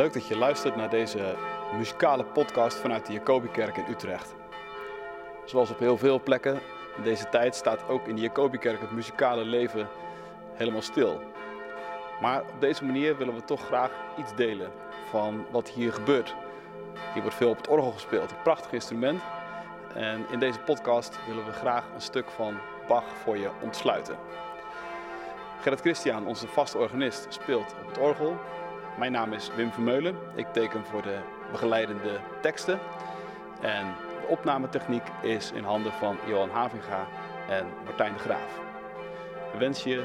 Leuk dat je luistert naar deze muzikale podcast vanuit de Jacobikerk in Utrecht. Zoals op heel veel plekken in deze tijd staat ook in de Jacobikerk het muzikale leven helemaal stil. Maar op deze manier willen we toch graag iets delen van wat hier gebeurt. Hier wordt veel op het orgel gespeeld, een prachtig instrument. En in deze podcast willen we graag een stuk van Bach voor je ontsluiten. Gerrit Christian, onze vaste organist, speelt op het orgel. Mijn naam is Wim Vermeulen. Ik teken voor de begeleidende teksten. En de opnametechniek is in handen van Johan Havinga en Martijn de Graaf. We wensen je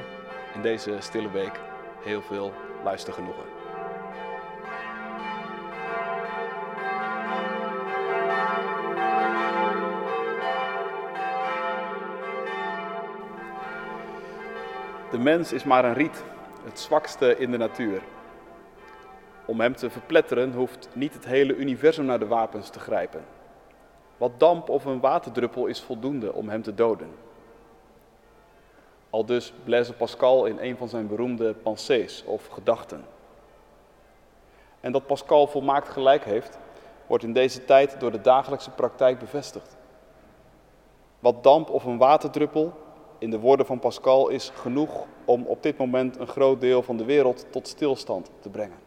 in deze stille week heel veel luistergenoegen. De mens is maar een riet, het zwakste in de natuur. Om hem te verpletteren hoeft niet het hele universum naar de wapens te grijpen. Wat damp of een waterdruppel is voldoende om hem te doden. Al dus Blaise Pascal in een van zijn beroemde pensées of gedachten. En dat Pascal volmaakt gelijk heeft, wordt in deze tijd door de dagelijkse praktijk bevestigd. Wat damp of een waterdruppel, in de woorden van Pascal, is genoeg om op dit moment een groot deel van de wereld tot stilstand te brengen.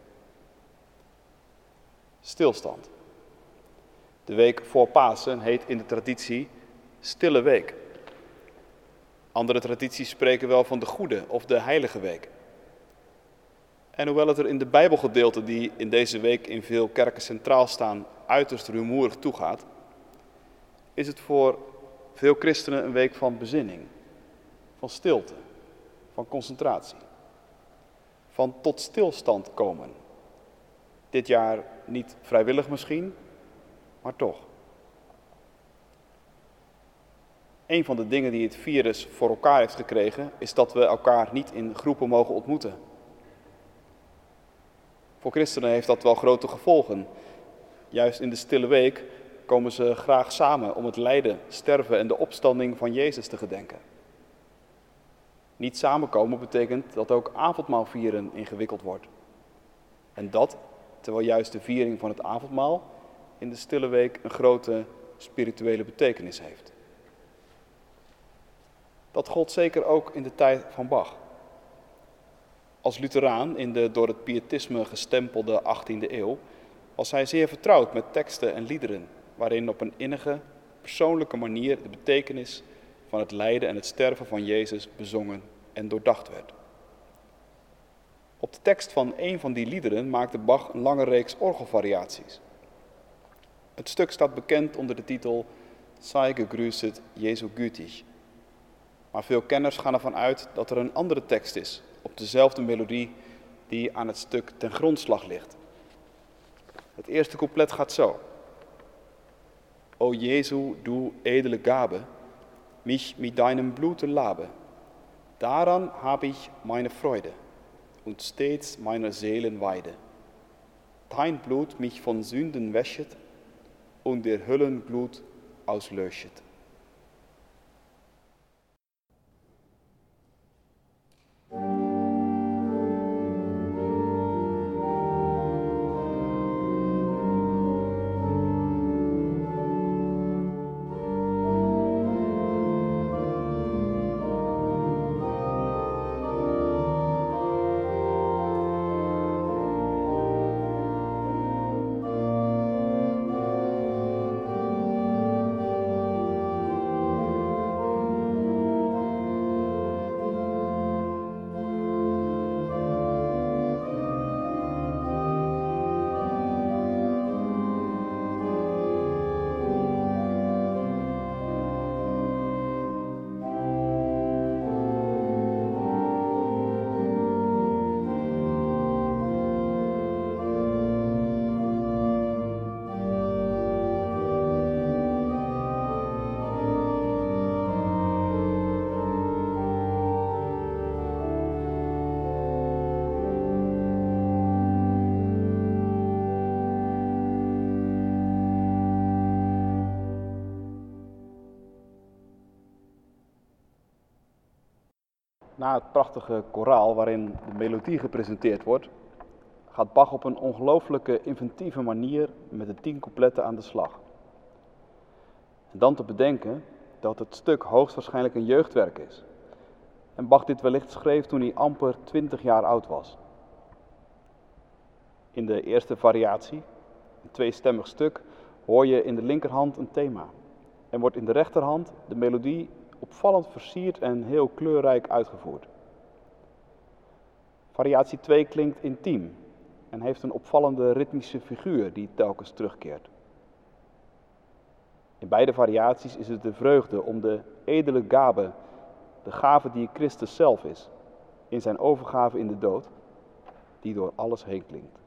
Stilstand. De week voor Pasen heet in de traditie Stille Week. Andere tradities spreken wel van de Goede of de Heilige Week. En hoewel het er in de Bijbelgedeelten die in deze week in veel kerken centraal staan uiterst rumoerig toegaat, is het voor veel christenen een week van bezinning, van stilte, van concentratie, van tot stilstand komen. Dit jaar niet vrijwillig misschien, maar toch. Een van de dingen die het virus voor elkaar heeft gekregen, is dat we elkaar niet in groepen mogen ontmoeten. Voor christenen heeft dat wel grote gevolgen. Juist in de stille week komen ze graag samen om het lijden, sterven en de opstanding van Jezus te gedenken. Niet samenkomen betekent dat ook avondmaal vieren ingewikkeld wordt. En dat terwijl juist de viering van het avondmaal in de stille week een grote spirituele betekenis heeft. Dat gold zeker ook in de tijd van Bach. Als Lutheraan in de door het pietisme gestempelde 18e eeuw was hij zeer vertrouwd met teksten en liederen waarin op een innige, persoonlijke manier de betekenis van het lijden en het sterven van Jezus bezongen en doordacht werd. Op de tekst van een van die liederen maakte Bach een lange reeks orgelvariaties. Het stuk staat bekend onder de titel Sei gegrüßet Jesu gütig. Maar veel kenners gaan ervan uit dat er een andere tekst is op dezelfde melodie die aan het stuk ten grondslag ligt. Het eerste couplet gaat zo. O Jesu, du edele Gabe, mich mit deinem Blute labe. Daran habe ich meine Freude und stets meiner Seelen Weide. Dein Blut mich von Sünden wäschet und der Höllenblut auslöschet. Na het prachtige koraal waarin de melodie gepresenteerd wordt, gaat Bach op een ongelooflijke inventieve manier met de tien coupletten aan de slag. En dan te bedenken dat het stuk hoogstwaarschijnlijk een jeugdwerk is. En Bach dit wellicht schreef toen hij amper 20 jaar oud was. In de eerste variatie, een tweestemmig stuk, hoor je in de linkerhand een thema. En wordt in de rechterhand de melodie opvallend versierd en heel kleurrijk uitgevoerd. Variatie 2 klinkt intiem en heeft een opvallende ritmische figuur die telkens terugkeert. In beide variaties is het de vreugde om de edele gabe, de gave die Christus zelf is, in zijn overgave in de dood, die door alles heen klinkt.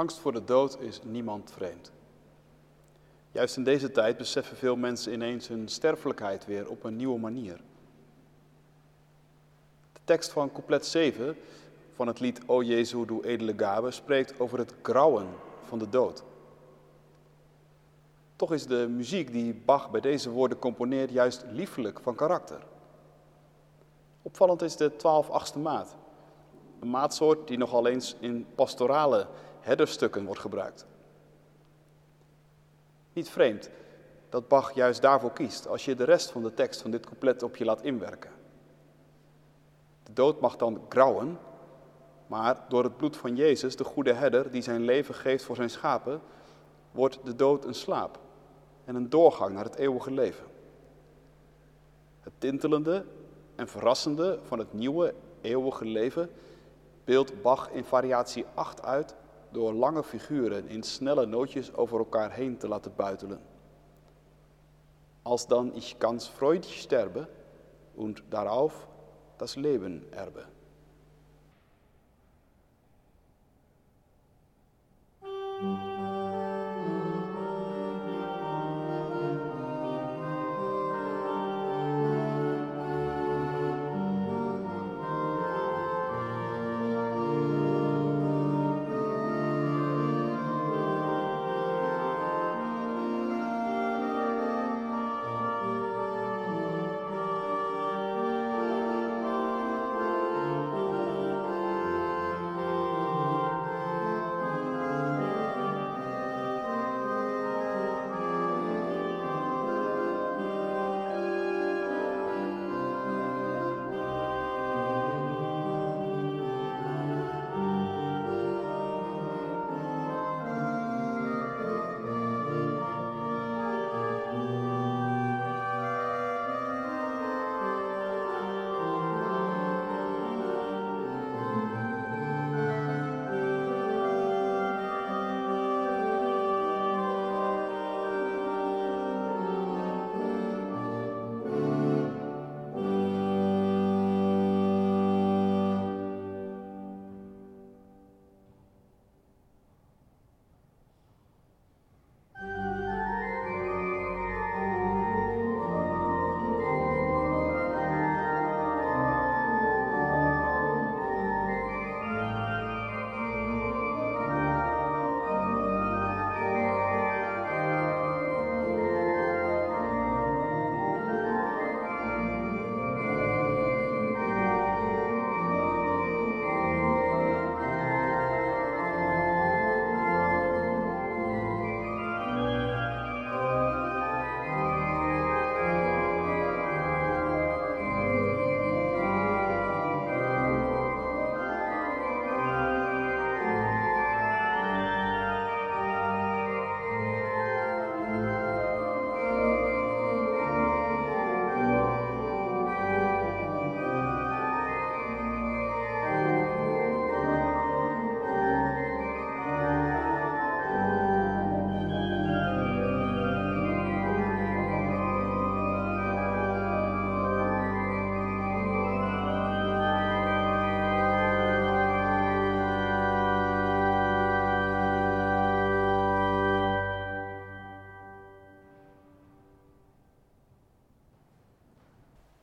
Angst voor de dood is niemand vreemd. Juist in deze tijd beseffen veel mensen ineens hun sterfelijkheid weer op een nieuwe manier. De tekst van couplet 7 van het lied O Jezu, doe edele gabe spreekt over het grauwen van de dood. Toch is de muziek die Bach bij deze woorden componeert juist liefelijk van karakter. Opvallend is de 12 achtste maat. Een maatsoort die nogal eens in pastorale herderstukken wordt gebruikt. Niet vreemd dat Bach juist daarvoor kiest als je de rest van de tekst van dit couplet op je laat inwerken. De dood mag dan grauwen, maar door het bloed van Jezus, de goede herder die zijn leven geeft voor zijn schapen, wordt de dood een slaap en een doorgang naar het eeuwige leven. Het tintelende en verrassende van het nieuwe eeuwige leven beeldt Bach in variatie 8 uit door lange figuren in snelle nootjes over elkaar heen te laten buitelen. Als dan ich ganz freudig sterbe und darauf das Leben erbe.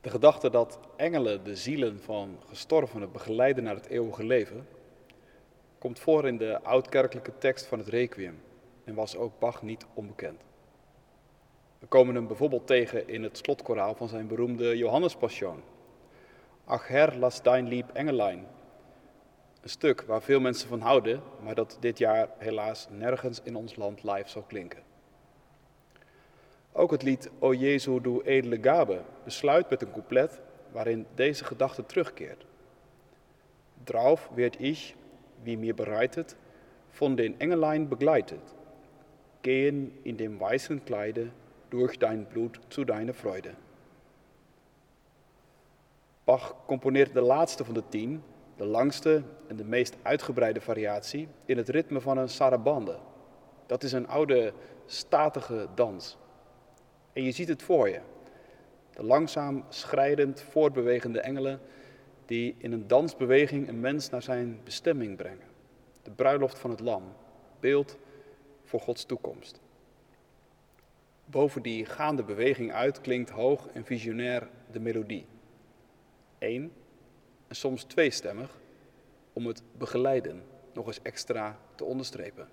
De gedachte dat engelen de zielen van gestorvenen begeleiden naar het eeuwige leven, komt voor in de oudkerkelijke tekst van het Requiem en was ook Bach niet onbekend. We komen hem bijvoorbeeld tegen in het slotkoraal van zijn beroemde Johannespassion. Ach Herr, las dein lieb Engelein. Een stuk waar veel mensen van houden, maar dat dit jaar helaas nergens in ons land live zal klinken. Ook het lied O Jezu, du edele Gabe besluit met een couplet waarin deze gedachte terugkeert. Drauf werd ich, wie mir bereitet, von den Engelein begleitet, gehen in dem weißen Kleide durch dein Blut zu deiner Freude. Bach componeert de laatste van de tien, de langste en de meest uitgebreide variatie, in het ritme van een sarabande. Dat is een oude, statige dans. En je ziet het voor je. De langzaam schrijdend voortbewegende engelen die in een dansbeweging een mens naar zijn bestemming brengen. De bruiloft van het lam, beeld voor Gods toekomst. Boven die gaande beweging uit klinkt hoog en visionair de melodie. Eén en soms tweestemmig om het begeleiden nog eens extra te onderstrepen.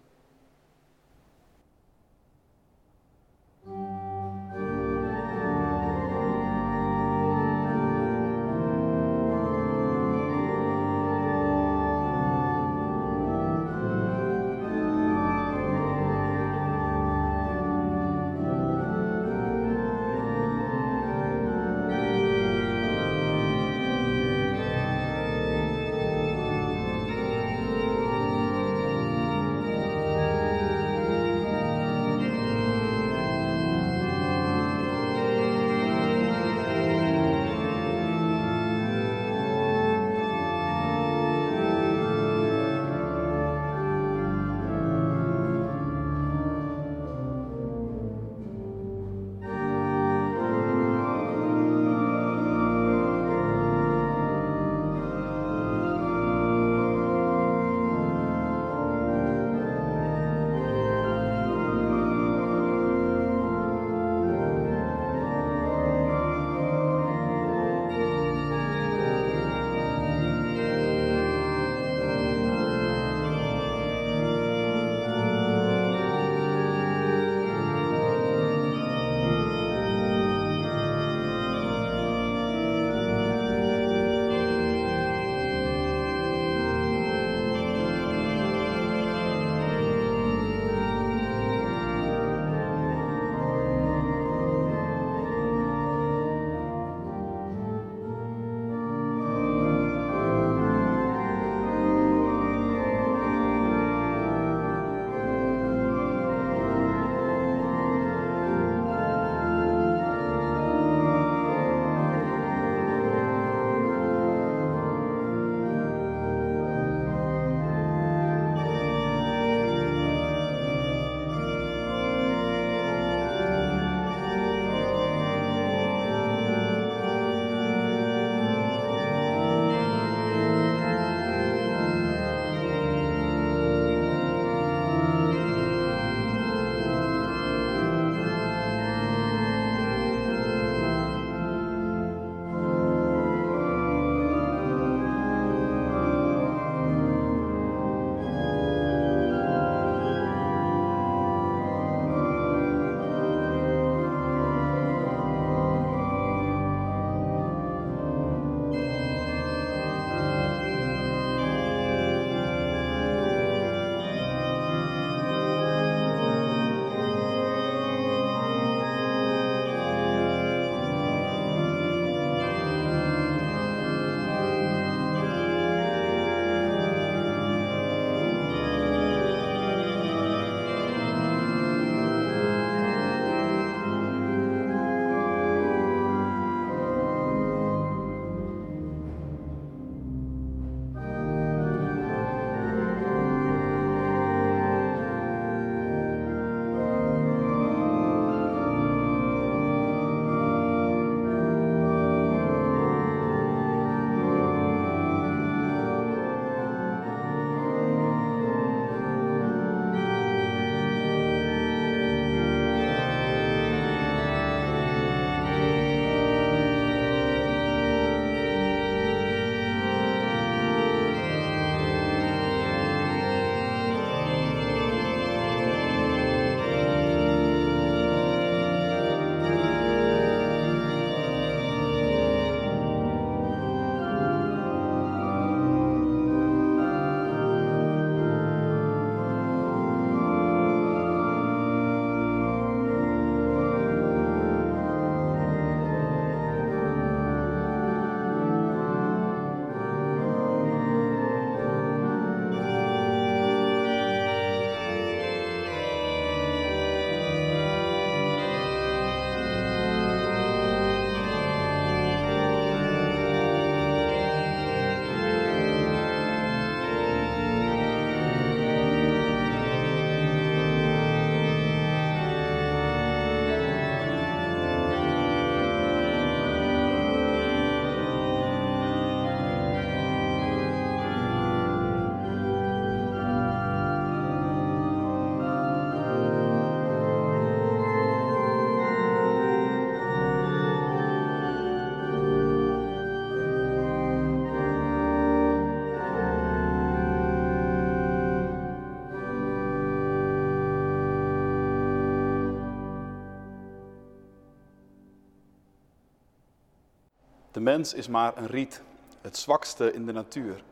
Mens is maar een riet, het zwakste in de natuur.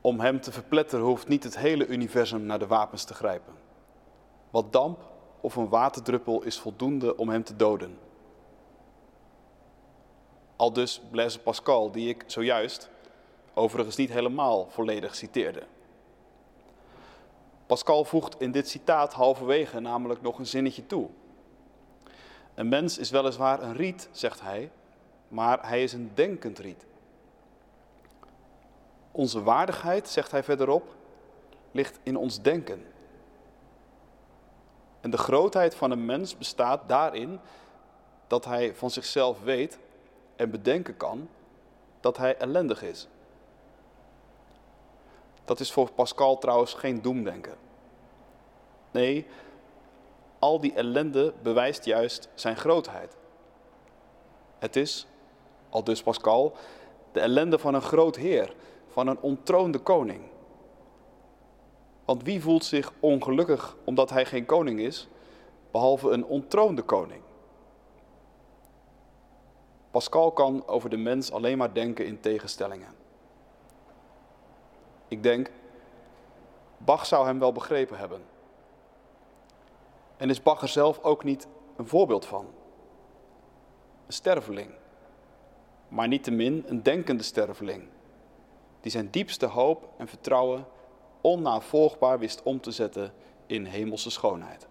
Om hem te verpletteren hoeft niet het hele universum naar de wapens te grijpen. Wat damp of een waterdruppel is voldoende om hem te doden. Al dus Blaise Pascal, die ik zojuist overigens niet helemaal volledig citeerde. Pascal voegt in dit citaat halverwege namelijk nog een zinnetje toe. Een mens is weliswaar een riet, zegt hij, maar hij is een denkend riet. Onze waardigheid, zegt hij verderop, ligt in ons denken. En de grootheid van een mens bestaat daarin dat hij van zichzelf weet en bedenken kan dat hij ellendig is. Dat is voor Pascal trouwens geen doemdenken. Nee, al die ellende bewijst juist zijn grootheid. Het is, al dus Pascal, de ellende van een groot heer, van een ontroonde koning. Want wie voelt zich ongelukkig omdat hij geen koning is, behalve een ontroonde koning? Pascal kan over de mens alleen maar denken in tegenstellingen. Ik denk, Bach zou hem wel begrepen hebben. En is Bach er zelf ook niet een voorbeeld van? Een sterveling, maar niettemin een denkende sterveling, die zijn diepste hoop en vertrouwen onnavolgbaar wist om te zetten in hemelse schoonheid.